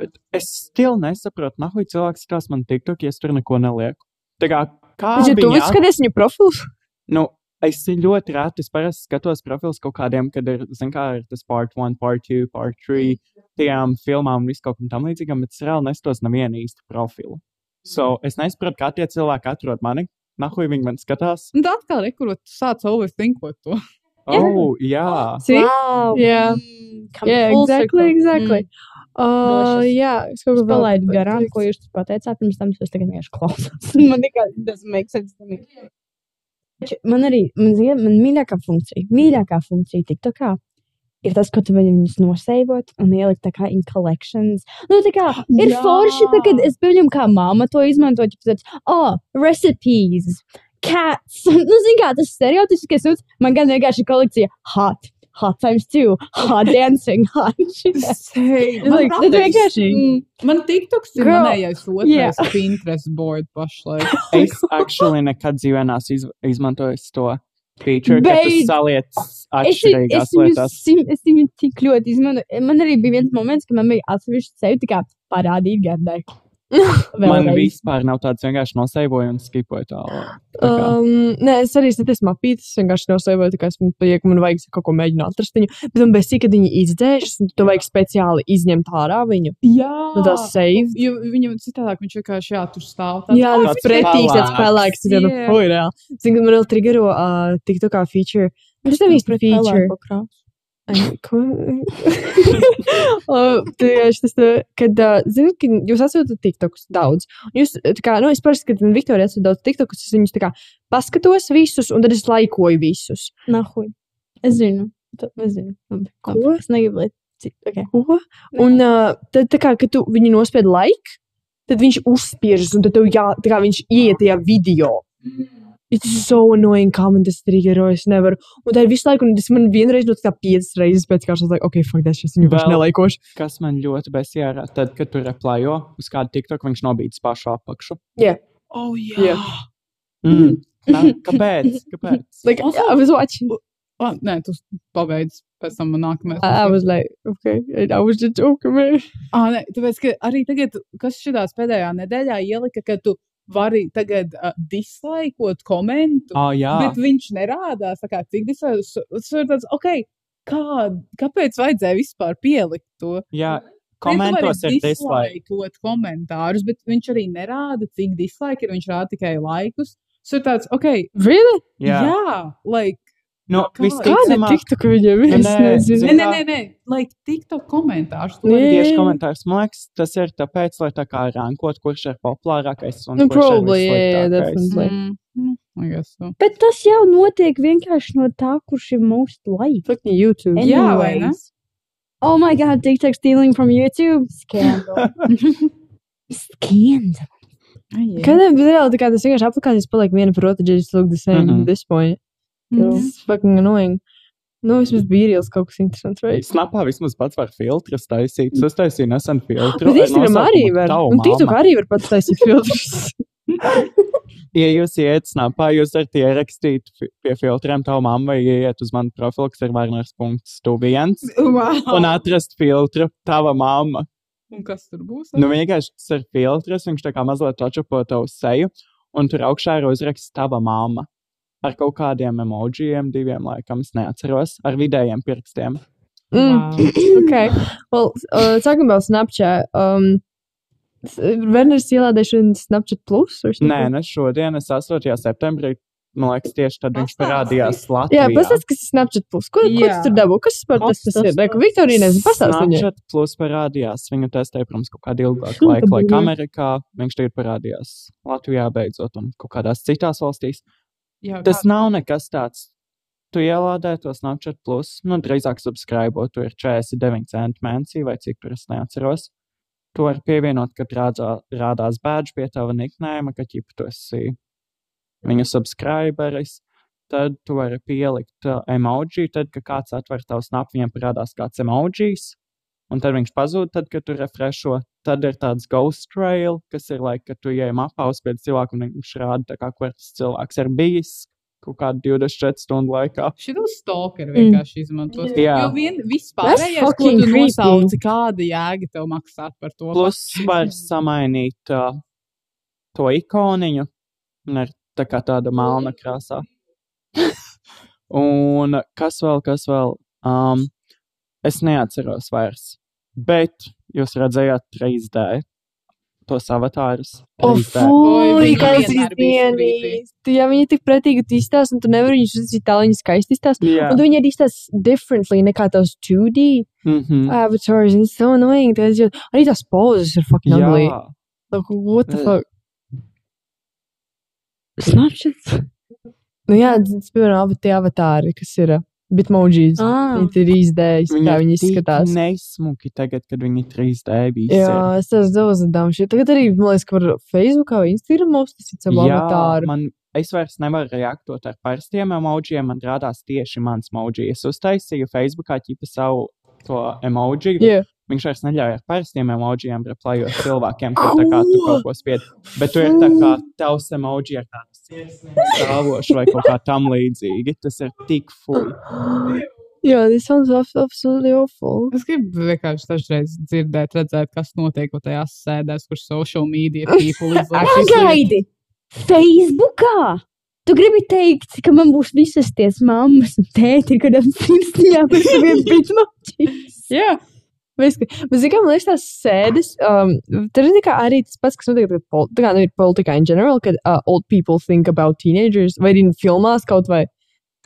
Bet es still nesaprotu, nahuj cilvēks skatās man TikTok, ja es tur neko nelieku. Tā kā, kā Bet, ja tu visu skaties viņu profilus, Nu, es ļoti reti, es parasti skatos profilus kaut kādiem, kad ir, zin kā, ir tas part 1, part 2, part 3, tajām filmām un visu kaut kam tam līdzīgam, bet es reāli neskatos nevienu īstu profilu. So, es nesaprotu, kā tie cilvēki atrod mani, nahuj viņi man skatās. Un tā atkal ir, kur tu sāc overthinkot to. Oh, jā. See? Wow. Yeah. Mm, Yeah, full exactly, circle. Uh, jā, es kaut ko palaidu garām, ko jūs pateicāt, pirms tam es tagad vienkārši klausos. man tikai tas make sense Man arī, man, zina, man mīļākā funkcija, mīļākā funkcija TikTokā ir tas, ka tu vari viņus noseivot un ielikt tā kā in collections. Nu, tā kā ir Jā. forši, tā, kad es pieņemu, kā māma to izmanto, ja tāds, oh, recipes, cats. nu, zini kā, tas stereotipiskais, man gan vienkārši kolekcija hot. Hot times two, hot dancing, hot shit. Sei, Man man, tas vienkārši. Mm, man TikToks ir Girl, manējais yeah. otrais Pinterest board pašlaik. Es actually nekad dzīvē neesmu iz, izmantojis to feature, ka tu Beidz! saliec Es, atšķirīgās es, viņu, lietās. sim- es viņu tik ļoti izmantoju. Man arī bija viens moments, kad man bija atsevišķi sevi tā kā parādīt gardai. Man vispār nav tāds vienkārši noseivoju un skipoju tālāk. Tā kā- Um, nē, es arī skatos mapītes, vienkārši nosēvoju, tā kā es man paliek, man vajag kaut ko mēģināt atrast viņu. Bet man bez kad viņi izdzēšas, un tu vajag speciāli izņemt ārā viņu. Jā, Nu, tas save. Jo viņam citādāk viņš vienkārši jā, tur stāv. Jā, tāds tas pretīgs, tāds pelēks. ir Jā. fuj, reāli. Zinu, ka man vēl triggero uh, TikTokā feature. Tas tev īsti feature. Ai, Ko? Tieši tas, kad, zinu, ka jūs atsūtat TikTokus daudz. Jūs, kā, nu, es parasti, kad man Viktorija atsūta daudz TikTokus, es viņus tā kā paskatos visus, un tad es laikoju visus. Nahuj. Es zinu. Es zinu. Ko? Es negribu, lai. Okay. Ko? Un uh, tad, tā kā, kad tu viņu nospied laiku, tad viņš uzspiežas, un tad tev jā, tā kā viņš ieiet tajā video. It's so annoying, kā man tas triggero, es nevaru. Un tā ir visu laiku, un tas man vienreiz notika tā piecas reizes pēc kārtas, like, ok, fuck, tas šis vairs Vēl- nelaikoši. Kas man ļoti besjārā, tad, kad tu replajo uz kādu TikTok, viņš nobīdis pašu apakšu. Oh, jā. Jā. Mm. Nā, kāpēc? Kāpēc? Like, Also- I was watching. Oh, nē, tu pabeidz pēc tam nākamais. I, I was like, okay, I was just joking, man. Ah, nē, tāpēc, ka arī tagad, kas šitās pēdējā nedēļā ielika, ka tu vari tagad uh, dislaikot komentu, Oh, jā, bet viņš nerādās, kā cik dislaikos. Tas ir tāds, ok, kā, kāpēc vajadzēja vispār pielikt to? jā. Komentos ir dislaikot komentārus, bet viņš arī nerāda, cik dislike ir, viņš rāda tikai laikus. Ir tāds, ok, Really? jā, Jā, jā like, nu, Kā- Kāda visticamāk, TikTok viņam Nu, ir? Nē, nezinu. nē, nē, nē, nē, like, TikTok komentārus. tu Nē. vari- tieši komentārs. Man liekas, tas ir tāpēc, lai tā kā rankot, kurš ir populārākais un Nu, kurš ir probably, yeah, yeah, definitely. Mm, mm, I guess so. Bet tas jau notiek vienkārši no tā, kurš ir most liked. Fucking YouTube. Jā, vai ne? Anyways. Oh my god, TikTok stealing from YouTube. Scandal. Scandal. Kādēļ reāli tā kā tas vienkārši aplikācijas paliek viena just look the same Mhm. at this point. Mhm. It's fucking annoying. Nu, vismaz bija kaut kas interesants, right? Snapā vismaz pats var filtrus taisīt. Es uztaisīju nesen filtru. Bet Instagram arī var. Un TikTok arī var pats taisīt filtrus. Ja jūs iet snapā, jūs varat ierakstīt pie filtriem tavu mammu vai iet uz manu profilu, kas ir Varners.stuviens Wow. un atrast filtru tava mamma. Un kas tur būs? Nu, vienkārši tas ir filtrs, viņš tā kā mazliet atšapo tavu seju, un tur augšā ir uzraksts tava mamma. Ar kaut kādiem emojiem, diviem laikam, es neatceros, ar vidējiem pirkstiem. Mm. Okay. Well, uh, talking about Snapchat, um, Werners ielādēšana Snapchat Plus? Nē, ne šodien, es 8. septembrī, man liekas, tieši tad viņš parādījās Jā, Latvijā. pastāst, kas ir Snapchat Plus. Ko, ko Jā. tu tur dabū? Kas par tas, tas ir? Reku, Viktorija nezinu, pastāst viņai. Snapchat plus parādījās. Viņu testēja, protams, kaut kādu ilgāku laiku, laika buļļa. Amerikā. Viņš tagad parādījās Latvijā beidzot un kaut kādās citās valstīs. Jā, Tas nav nekas tāds. Tu ielādē to Snapchat plus, nu, drīzāk subscribe, tur ir 49 centi mēnesī vai cik tur es neatceros. To var pievienot, kad rādā, rādās bēdž pie tava niknējuma, ka ķip tu esi viņa subscriberis. Tad tu vari pielikt uh, emoji, tad, kad kāds atver tavu snapu, viņam parādās kāds emojis. Un tad viņš pazūd, tad, kad tu refrešo. Tad ir tāds ghost trail, kas ir, lai, kad tu ej mapā uz pēc cilvēku, un viņš rāda, kā, kur tas cilvēks ir bijis kaut kādu 24 stundu laikā. Šito stalkeru vienkārši izmantos. Jā. Jo vien vispārējais, ko tu nosauci, kāda jēga tev maksāt par to? Plus var samainīt uh, to ikoniņu, un ir tā kā tāda melna krāsā. un kas vēl, kas vēl? Um, es neatceros vairs. Bet jūs redzējāt 3D tos avatārus. Oh, 3D. Oi, bija izdienīs. Tu jau viņi tik pretīgi tu izstāst, un tu nevari viņus uzsīt tā, viņi skaisti izstāst. Jā. Un tu viņi arī izstāst differently nekā tos 2D Mhm. avatars. And it's so annoying. Tas jau, arī tās poses ir fucking ugly. Jā. Like, what the Eh. fuck? Snapchat. Nu jā, tas, ava- tie avatāri, kas ir uh, bitmojis. Ah. Viņi ir izdējis, kā viņi izskatās. Neizsmuki tagad, kad viņi 3D visi Jā, es tas dozadām šeit. Tagad arī, man liekas, ka var Facebookā vai Instagramā uztaisīt savu avatāru. man, es vairs nevaru reaktot ar parastiem emojiem. Man rādās tieši mans emoji. Es uztaisīju Facebookā ķipa savu to emoji. Jā. Viņš vairs neļauj ar parastiem emojiem replējot cilvēkiem, kur tā kā tu kaut ko spied. Bet tur ir tā kā tavs emoji ar tādu stāvošu vai kaut kā tam līdzīgi. Tas ir tik fuj. Jā, this sounds ab- absolutely awful. Es gribu vienkārši dažreiz dzirdēt, redzēt, kas notiek tajās sēdēs, kur social media people izlaiž. Pagaidi! Facebookā! Tu gribi teikt, ka man būs visas tās mammas un tēti, kad ap sirsniņā par saviem bitmočiem. Jā. Mēs, bet, kā man liekas, tās sēdes, um, tur ir arī tas pats, kas notiek, kad pol, kā nu, ir politikā in general, kad uh, old people think about teenagers, vai arī filmās kaut vai.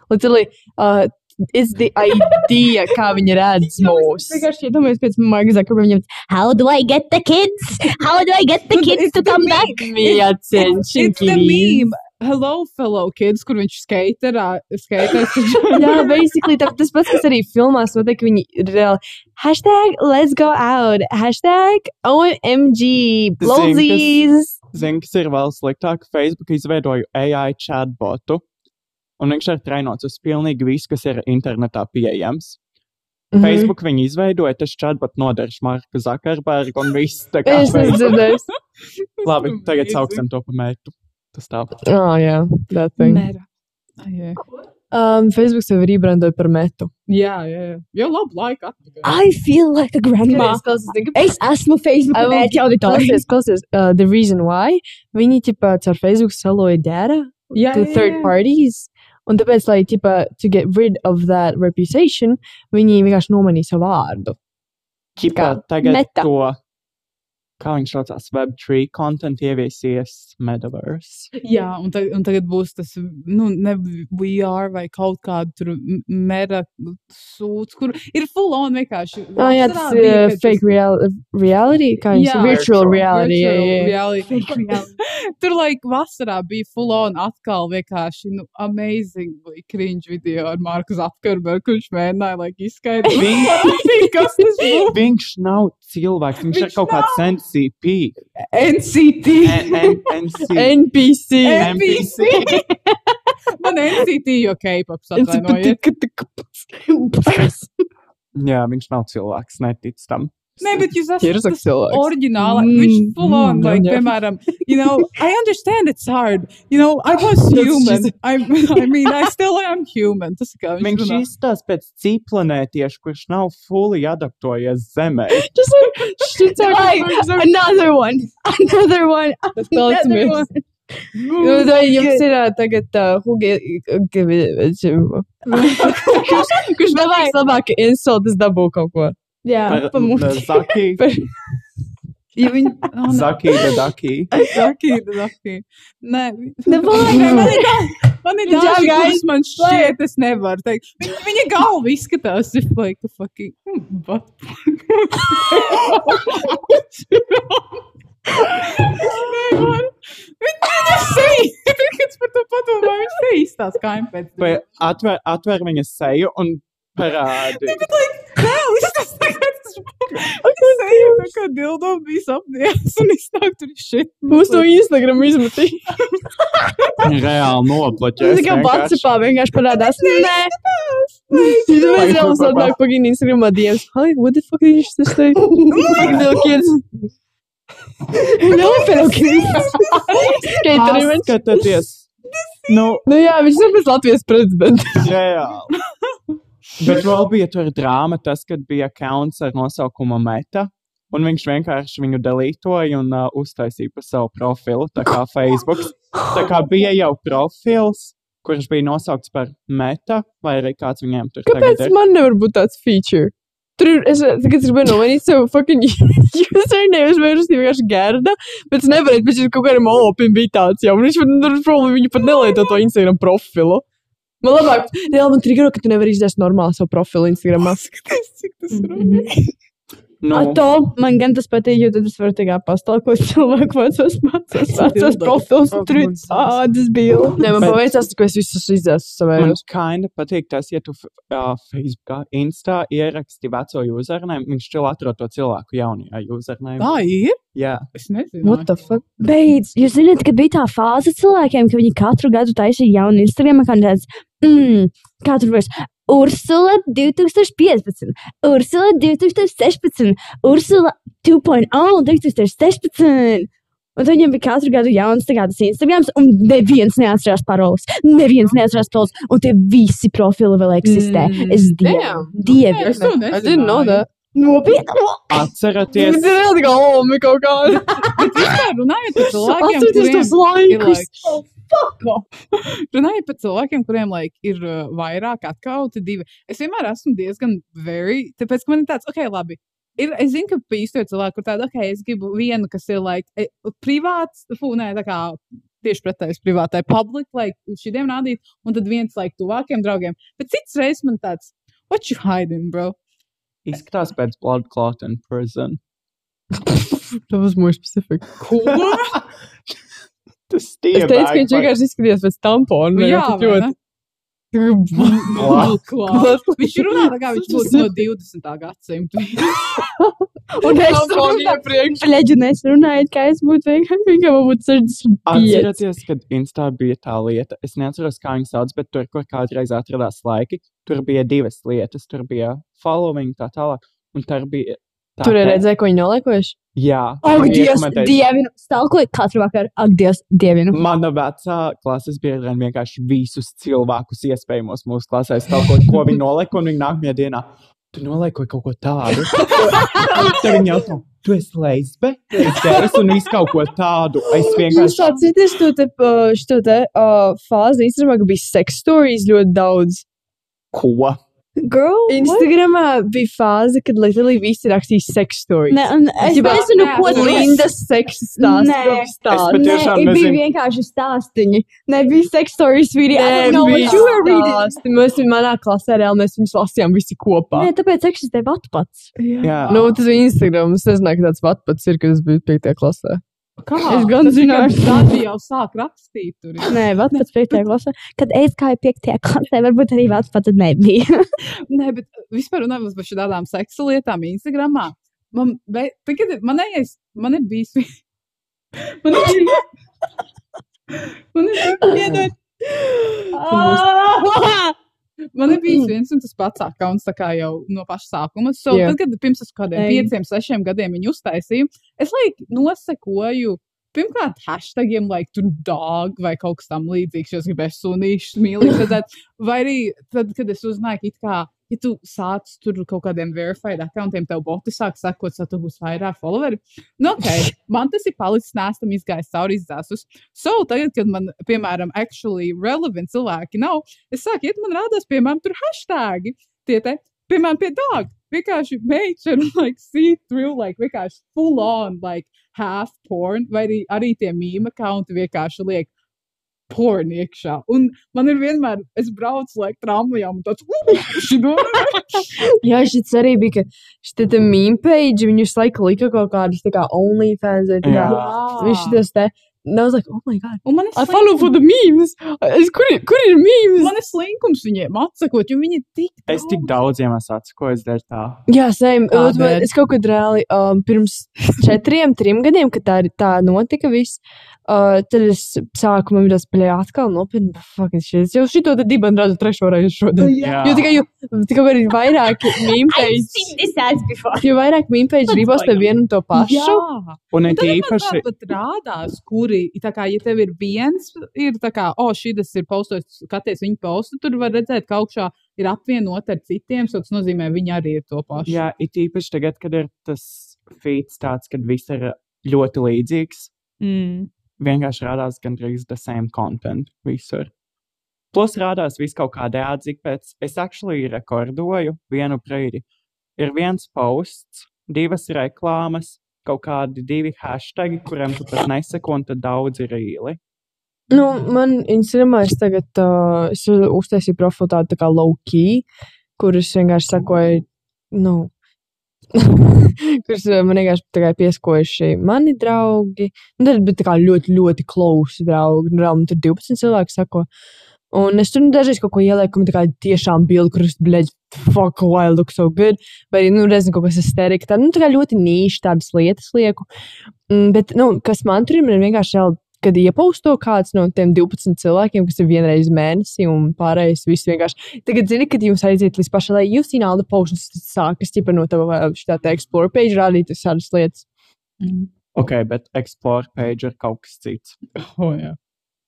Literally, uh, it's the idea, kā viņi redz mūs. Vienkārši iedomājos pēc Marka Zuckerberga viņam. How do I get the kids? How do I get the kids to come back? Mīļā attention, It's the kiddies. meme. Hello, fellow kids, kur viņš skaterā, skaitēs. Jā, basically, tā, tas pats, kas arī filmās notiek, viņi reāli hashtag let's go out, hashtag OMG, blowsies. Zini, kas ir vēl sliktāk? Facebook izveidoja AI chatbotu, un viņš ir trenots uz pilnīgi visu, kas ir internetā pieejams. Mhm. Facebook viņi izveidoja, tas chatbot nodarš Marku Zakarbergu un viss. tā kā Es esmu dzirdējis. Labi, tagad sauksim to pa mērķu. Tas tā. Oh, jā, that thing. Mera. Ah, jā. Um, Facebook sev rebrandoja par metu. jā, jā, jā. Jau labu laiku atpakaļ. I feel like a grandma. Es esmu Facebook I will- mērķa auditorija. Klausies, klausies, uh, the reason why viņi ķipa caur Facebook saloja data Jā, to jā, third jā. parties. Un tāpēc, lai ķipa, to get rid of that reputation, viņi vienkārši nomainīja savu vārdu. Ķipā Kā tagad meta. to, kā viņš saucās, Web3 content ieviesies Metaverse. Jā, un, tag, un tagad būs tas, nu, ne VR vai kaut kāda tur m- mera sūds, kur ir full on vienkārši. Oh, jā, tas ir kad fake real reality, kā jūs Jā. virtual reality. virtual jā, jā. reality. Tur, like, vasarā bija full on atkal vienkārši, nu, amazingly cringe video ar Marku Zapkarbergu, kurš mēģināja, like, izskaidrot, Viņš- kas tas būs. Viņš nav cilvēks, viņš, Viņš ir kaut kāds NCP. NCT. N N NC. NPC. NPC. Man NCT jau K-pops atvainojiet. Jā, viņš nav cilvēks, netic tam. Nē, bet jūs esat Ir tas cilvēks. oriģināli. Mm, Viņš full on, mm, like, jā. piemēram, you know, I understand it's hard. You know, I was human. I, I mean, I still am human. Tas kā viņš Viņš runā. izstāsta pēc ciplanētieša, kurš nav fully adaptojies zemē. Just like, shit, Like, another one. Another one. Tas palicis Another mīgs. one. Nu, tā jums ir ā, tagad uh, Hugi, kurš, kurš vēl vislabāk insultas dabū kaut ko. Jā, pamuti. Zaki, Ja viņi, oh. Zaki, Daki. Zaki, Zaki. Nē. Nē, man ir tā- man ir guys. kuras man šķiet, es nevaru teikt. Viņa, viņa galva izskatās, if like a fucking, hmm, but. Nevaru. Viņa seja, kad par to padomāju, viņa seja izstās kā pēc. Vai Atver, atver viņa seju un parādi. Bet, like, nē, izstās tagad, tas seja tā kā dildo bija sapnies un iznāk tur šit. Mūsu to Instagram izmetīja. Reāli noplaķēs. Tā kā Vācijā vienkārši parādās. Nē, Jūs vēl vēl sadāk pagīni Instagramā DMs. Hi, what the fuck is this thing? Fucking little kids. no, pedofils. Skateri viņš. Skatāties. Nu, Nu jā, viņš ir pēc Latvijas prezidenta. reāli. Bet vēl bija tur drāma, tas, kad bija accounts ar nosaukumu Meta. Un viņš vienkārši viņu delītoja un uh, uztaisīja par savu profilu, tā kā Facebook. Tā kā bija jau profils, kurš bija nosaukts par Meta, vai arī kāds viņiem tur Kāpēc tagad ir. man nevar būt tāds feature? Tur ir, es tagad es gribēju nomainīt savu fucking username, es vairs vienkārši gerda, bet es nevarēju, bet viņš kaut kādam opim bija tāds jau, un viņš pat, tur problēma, viņi pat nelieto to Instagram profilu. Man labāk, reāli man trigero, ka tu nevari izdarīt normāli savu profilu Instagramā. Skaties, cik tas ir. Nu, To man gan tas patīk, jo tad es varu tikai pastāvot cilvēku vecos, vecos, vecos profils, tur ir tādas bildes. Nē, man paveicās, ka es visus izdzēsu man savējos. kinda patīk tas, ja tu uh, Facebookā, Instā ieraksti veco username, viņš still atrod to cilvēku jaunajā username. Tā ir? Jā, Es nezinu. What the fuck? Beidz, jūs zināt, ka bija tā fāze cilvēkiem, ka viņi katru gadu taisīja jaunu Instagram kandidātu. Mm, kā tur vairs? Ursula 2015, Ursula 2016, Ursula oh, 2.0 2016. Un viņiem bija katru gadu jauns tāds Instagrams, un neviens neatcerās paroles. Neviens neatcerās paroles, un tie visi profili vēl eksistē. Mm, Es dievu. dievu. Es to I didn't know nezināju. that. Nopietni! atcerieties, Tas ir reāli kā omi kaut kāda. Runājot par cilvēkiem, tos kuriem ir, laikus. runājot par cilvēkiem, kuriem like, ir uh, vairāk atkauti divi. Es vienmēr esmu diezgan very, tāpēc, ka man ir tāds, ok, labi. Ir, es zinu, ka pīstoja cilvēki, kur tāda, ok, es gribu vienu, kas ir like, e, privāts, fū, nē, tā kā tieši pretējs privātai, public, like, šitiem rādīt, un tad viens, like, tuvākiem draugiem. Bet cits reizes man tāds, what you hiding, bro? izskatās pēc Blood Clot in Prison. That was more specific. Ko? Tas Es teicu, ka viņš vienkārši izskatījās pēc tampona. Jā, ļoti. Viņš runā tā kā viņš būtu no 20. gadsimta. Un es Fleģu, un es runāju, ka es būtu vienkārši, ka man būtu 65. Atcerieties, kad Instā bija tā lieta, es neatceros, kā viņas sauc, bet tur, kur kādreiz atradās laiki, tur bija divas lietas. Tur bija following tā tālāk, un tur bija. Tā Tur ir redzēju, ko viņi nolēkojuši. Jā, Ak, Dievs, dievinu. Stalkoju katru vakaru. Ak, Dievs, dievinu. Mana vecā klases biedrene vienkārši visus cilvēkus iespējamos mūsu klasē stalkot, ko viņi nolika, un viņi nākamajā dienā. Tu nolēkoji kaut ko tādu. Tad viņi jautā, tu esi lesbe, gejs un viss kaut ko tādu. Es Jūs vienkārši. atceraties to te, šo te uh, fāzi Instagramā, ka bija sex stories ļoti daudz. Ko? Girl, what? Instagramā bija fāze, kad literally visi rakstīja sex stories. Ne, un es Ģibā, nezinu, ko nē, stāsts. Nē. ko viņa stāsta. Es pat- Nē, ir bija vienkārši stāstiņi. Nebija sex stories video. I Nē, don't know what bija you were reading. stāsti. Mēs manā klasē reāli mēs viņus lasījām visi kopā. Nē, tāpēc eksistē vatpats. Jā. Nu, tas bija Instagram. Es nezināju, ka tāds vatpats ir, kad es biju 5. klasē. Kā? Es gan ir, kad zināšu. Daži jau sāk rakstīt tur. Nē, vatpats 5. klasē. Kad es gāju 5. klasē, varbūt arī vatpats nebija. Nē, bet vispār runājot par šādām seksa lietām Instagramā. Man, be, tagad, ir- man, eies, man ir bijis. vi- Man ir bijis. Man ir bijis. Man ir bijis viens un tas pats akauns, jau no paša sākuma. So, Jā. tad, kad pirms kādiem pieciem, sešiem gadiem viņu uztaisīju, es laik nosekoju. Pirmkārt, hashtagiem, like, tur dog vai kaut kas tam līdzīgs, jo es gribēju sunīšu, redzēt. Vai arī tad, kad es uzzināju, ka, it kā, ja tu sāc tur kaut kādiem verified accountiem, tev boti sāk sekot, tad tu būsi vairāk followeri. Nu, ok, man tas ir palicis, nesam izgājis cauri izdāsus. So, tagad, kad man, piemēram, actually relevant cilvēki nav, es sāku iet, man rādās, piemēram, tur hashtagi. Tie te, piemēram, pie dog. Vienkārši major, like, see through, like, vienkārši full on, like, half porn, vai arī, arī tie mīma kaunti vienkārši liek porn iekšā. Un man ir vienmēr, es braucu, like, tramvajā, un tāds, Jā, šis arī bija, ka šī page, viņus laiku lika kaut kādus tā kā OnlyFans vai tā. Viņš tas te, and I was like, oh my god. Un man ir I follow for the memes. Es, kur, ir, kur ir memes? Man ir slinkums viņiem atsakot, jo viņi ir tik. Es tik daudziem esmu atsakojis dēļ tā. Jā, dēļ? Es kaut kad reāli um, pirms četriem, trim gadiem, kad tā, tā notika viss, uh, tad es sāku man vidus spēlēt atkal nopietni. Fucking shit. Es jau šito te dibanu redzu trešo reizi šodien. Jā. Jo tikai, jo, tikai vairāk page. this ads before. Jo vairāk meme page ribos te vienu un to pašu. Jā, Un Un it tagad man īpaši. tāpat rādās, kuri, tā kā, ja tev ir viens, ir tā kā, o, šī tas ir postojis, skaties viņa postu, tur var redzēt, ka augšā ir apvienot ar citiem, tas nozīmē, viņi arī ir to pašu. Jā, it īpaši tagad, kad ir tas feeds tāds, kad viss ir ļoti līdzīgs. Mm. vienkārši rādās gandrīz the same content visur. Plus rādās viss kaut kādā ādzīgi pēc. Es actually rekordoju vienu brīdi. Ir viens posts, divas reklāmas, kaut kādi divi hashtagi, kuriem tu pat neseko, un tad daudz ir īli. Nu, man Instagramā es tagad uh, es uztaisīju profilu tādu tā kā low key, kurus vienkārši sakoju, nu, kurus uh, man vienkārši pieskojuši mani draugi. Un tad bija tā kā ļoti, ļoti klausi draugi. Nu, reāli man tur 12 cilvēki sako. Un es tur nu, dažreiz kaut ko ielieku, man tā kā tiešām bildi, kuras, bleģ, fuck, why I look so good. Vai, arī, nu, rezinu kaut kas esterika. Tā, nu, tā kā ļoti nīši tādas lietas lieku. Mm, bet, nu, kas man tur ir, man ir vienkārši vēl kad iepausto kāds no tiem 12 cilvēkiem, kas ir vienreiz mēnesī, un pārējais viss vienkārši. Tagad, zini, kad jums aiziet līdz pašai, lai jūs zināt, all the posts sākas ķipa no tava šitā te explore page rādīt visādas lietas. Mm. Ok, bet explore page ir kaut kas cits. Oh, jā.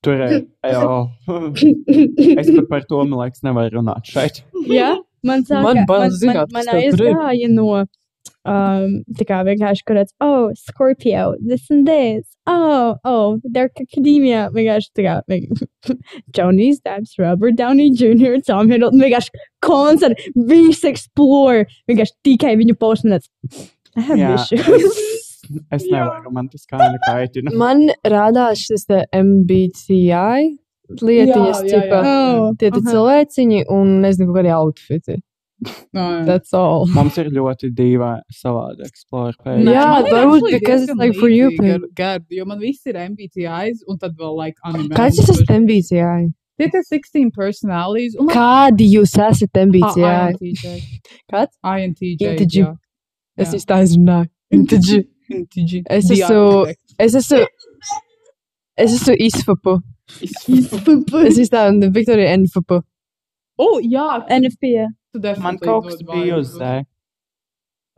Tur ir. jo, Es pat par to, man liekas, nevaru runāt šeit. Jā, man sāka, Man bail man, zināt, man, kas man tev tur ir. aizgāja no, um, tā kā vienkārši, kur redz, oh, Scorpio, this and this, oh, oh, Dark Academia, vienkārši tā kā, vienkārši, Johnny Stabs, Robert Downey Jr., Tom Hiddleston, vienkārši koncerti, viss explore, vienkārši tikai viņu postmanēts. I have Jā, issues. Es nevaru, man tas kā nekaitina. Man rādās šis te MBTI lietiņas, Jā, jā, jā. Oh, tie te aha. cilvēciņi un nezinu, kādi outfiti. No, jā. That's all. Mums ir ļoti dīvaini savādi explore page. Nē. Jā, man ir varbūt because it's like for you, līdzīgi ar babe. Gardu, jo man viss ir MBTIs, un tad vēl, like, anime. Kāds ir tas MBTI? Tie ir 16 personalities. Like, Kādi jūs esat ah, MBTI? INTJ. Kāds? INTJ. INTJ. jā. Es Jā. īsti aizrunāju. Intigi. Intigi. Es The esmu- architect. Es esmu. Es esmu izfapu. Es īsti tādu Viktorija Enfapu. Oh, jā, NFP. tu Man definitely kaut kas dod bija vibe. uz zē.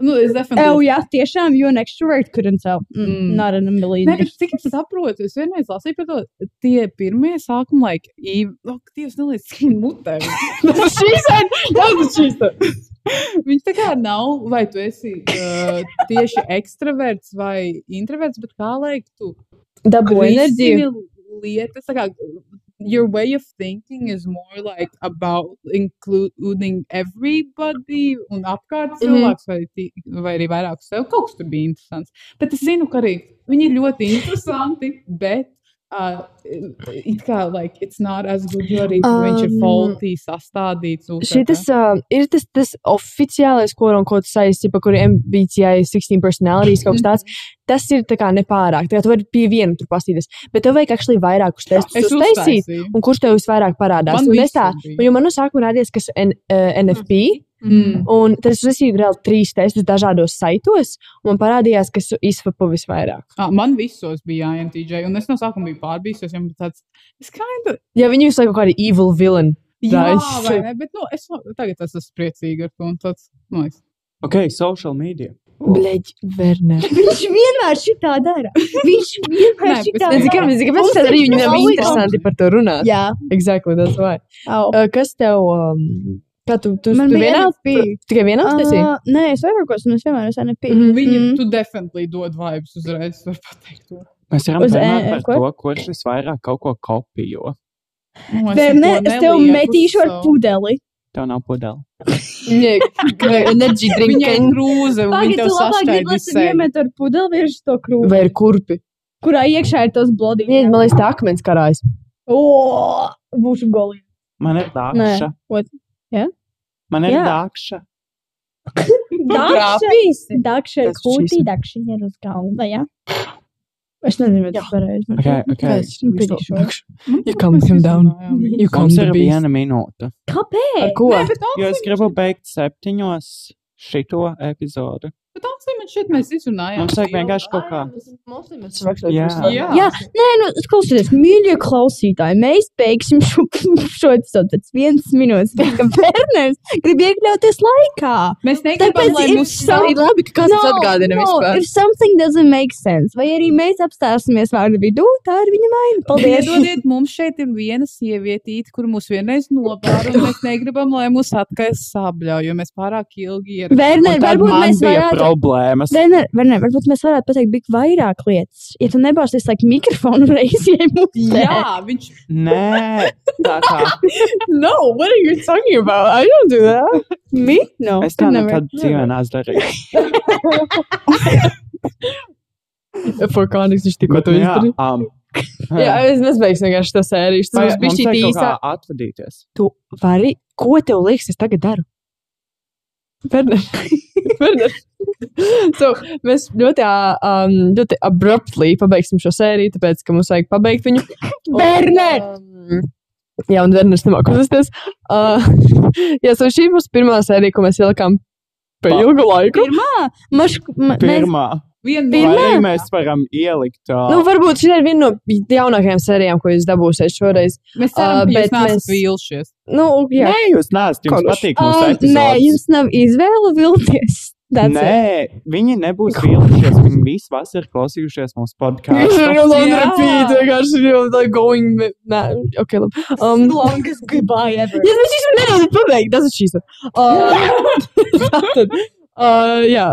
Nu, es definitely. Oh, jā, tiešām, you're an extrovert, couldn't tell. Mm, Mm. Not in a million Nē, bet years. cik es saprotu, es vienreiz lasīju par to, tie pirmie sākumi, like, īv, oh, Dievs, neliec mutē. Tas šīs ir. Tas šīs ir. Viņš tā kā nav, vai tu esi uh, tieši ekstraverts vai introverts, bet kā lai tu Dabū enerģiju. lietas, tā kā your way of thinking is more like about including everybody un apkārt Mhm. cilvēks vai, tī- vai arī vairāk sev. Kaut kas tur bija interesants. Bet es zinu, ka arī viņi ir ļoti interesanti, bet uh, it kā, like, it's not as good, jo arī um, viņš ir Um, faulty sastādīts. kā. uh, ir tas, tas oficiālais, ko un ko tu saistīji, par kuru MBTI 16 personalities kaut kas tāds. Tas ir tā kā nepārāk. Tā kā tu vari pie viena tur pastīties. Bet tev vajag actually vairākus testus Es uztaisīt. Un kurš tev visvairāk parādās? Man Un es tā, jo man no sākuma rādījās, kas N, uh, NFP, Mm. Un tad es uzsīju reāli trīs testus dažādos saitos, un man parādījās, ka es izfapu visvairāk. Ah, man visos bija INTJ, un es no sākuma biju pārbīsies, jo man tāds - es kinda Ja viņi visu laiku kaut kādi evil villain. Jā, vai ne? Bet, nu, es tagad es esmu priecīga ar to. un Tāds, nice. Ok, social media. Bleģ, Werner. Viņš vienmēr šitā dara. Viņš vienmēr šitā dara. kāpēc, kāpēc tad arī viņam bija interesanti par to runāt. Jā, Exactly, that's why. au. Uh, kas tev, um, kā tu, tu, Man tu bija vienā, NFP. tikai vienā uztaisīji? Uh, nē, es vairākos, un es vienmēr esmu NFP. Mhm. Viņi Mm. tu definitely dod vibes uzreiz, var pateikt to. Mēs varam runāt eh, par ko? to, kurš visvairāk kaut ko kopijo. Nu, Vai ar ne, es tev metīšu ar pudeli. Tev nav podeli. Viņa energy drink. Viņai ir krūze, un Pagaid, viņa tu tev labāk sašķaidīs gribas sevi. iemet ar pudeli virs to krūzi, Vai ir kurpi? kurā iekšā ir tos blodīgi. Viņa, man liekas, tā akmens karājas. O, būšu golī. Man ir dākša. What? Jā? Man ir dākša. Dakša, dakša ir kūtī, dakša ir uz galda, jā. Es nezinu, vai tas pareizi. Okay, okay. Pretty sure. You calm him down. You the ir beast. viena minūte. Kāpēc? Ar ko? Nē, Jo es gribu beigt septiņos šito epizodu. Bet Ācim man šeit mēs izrunājām. Mums vajag vienkārši kaut kā. Jā. Jā. Jā, nē, nu, klausieties, mīļie klausītāji, mēs beigsim šo, šo episodu pēc vienas minūtes. Berners grib iekļauties laikā. Mēs negribam, lai ir mums some- Ir labi, ka kāds no, atgādina no, vispār. if something doesn't make sense, vai arī mēs apstāsimies vārdu vidū, tā ir viņa maina. Paldies! Piedodiet, mums šeit ir viena sievietīte, kur mūs vienreiz nopāra, un mēs negribam, lai mūs atkais sabļauj, jo mēs pārāk ilgi ir. Tad varbūt mēs varētu. Problēmas. Werner, Werner, varbūt mēs varētu pateikt bik vairāk lietas. Ja tu nebārsties like mikrofonu ja mūsu Jā, viņš Nē, tā kā. No, what are you talking about? I don't do that. Mi? No, Es tā never. nekad dzīvē neesmu darījis. For context, viņš tikko to nu, jā, izdarīja. um, Jā, es nesbeigšu vienkārši to sēriju. Tas vai bija īsā. kā atvadīties. Tu vari, ko tev liekas, es tagad daru? Werner. Werner. so, mēs ļoti, um, ļoti abruptly pabeigsim šo sēriju, tāpēc, ka mums vajag pabeigt viņu. Werner! Um, jā, un Werners nemāk uzvesties. Uh, jā, so šī būs pirmā sērija, ko mēs ielikām pa ilgu laiku. Pirmā, maš, ma, mēs, Pirmā. viena Arī mēs varam ielikt. Uh, Nu, varbūt šī ir viena no jaunākajām sērijām, ko jūs dabūsiet šoreiz. Mēs ceram, jūs bet mēs- vīlušies. Nu, jā. Nē, jūs neesat. Jums Konuš. patīk mūsu um, epizodes. nē, jums nav izvēle vilties. That's it. Nē, viņi nebūs vīlušies. Viņi visu vasaru klausījušies mūsu Viņš podkāstu. ir on repeat, vienkārši jau like going, nē, ok, labi. Um, Longest goodbye ever. Jā, tas viņš nedaudz pabeigt, tas ir šīs. Uh, tātad, uh, jā,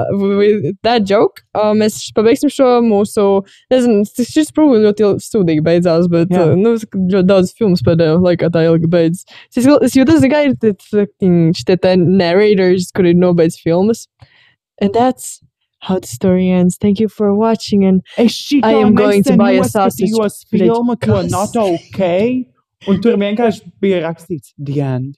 that joke, uh, mēs pabeigsim šo mūsu, nezinu, tas šis prūvi ļoti stūdīgi beidzās, bet, Jā. uh, nu, ļoti daudz filmas pēdējā laikā tā ilgi beidzas. Es, es jūtos, ka ir šitie te narrators, kuri nobeidz filmas. And that's how the story ends. Thank you for watching and I am going to buy a sausage filmu, ko not ok. Un tur vienkārši bija rakstīts The End.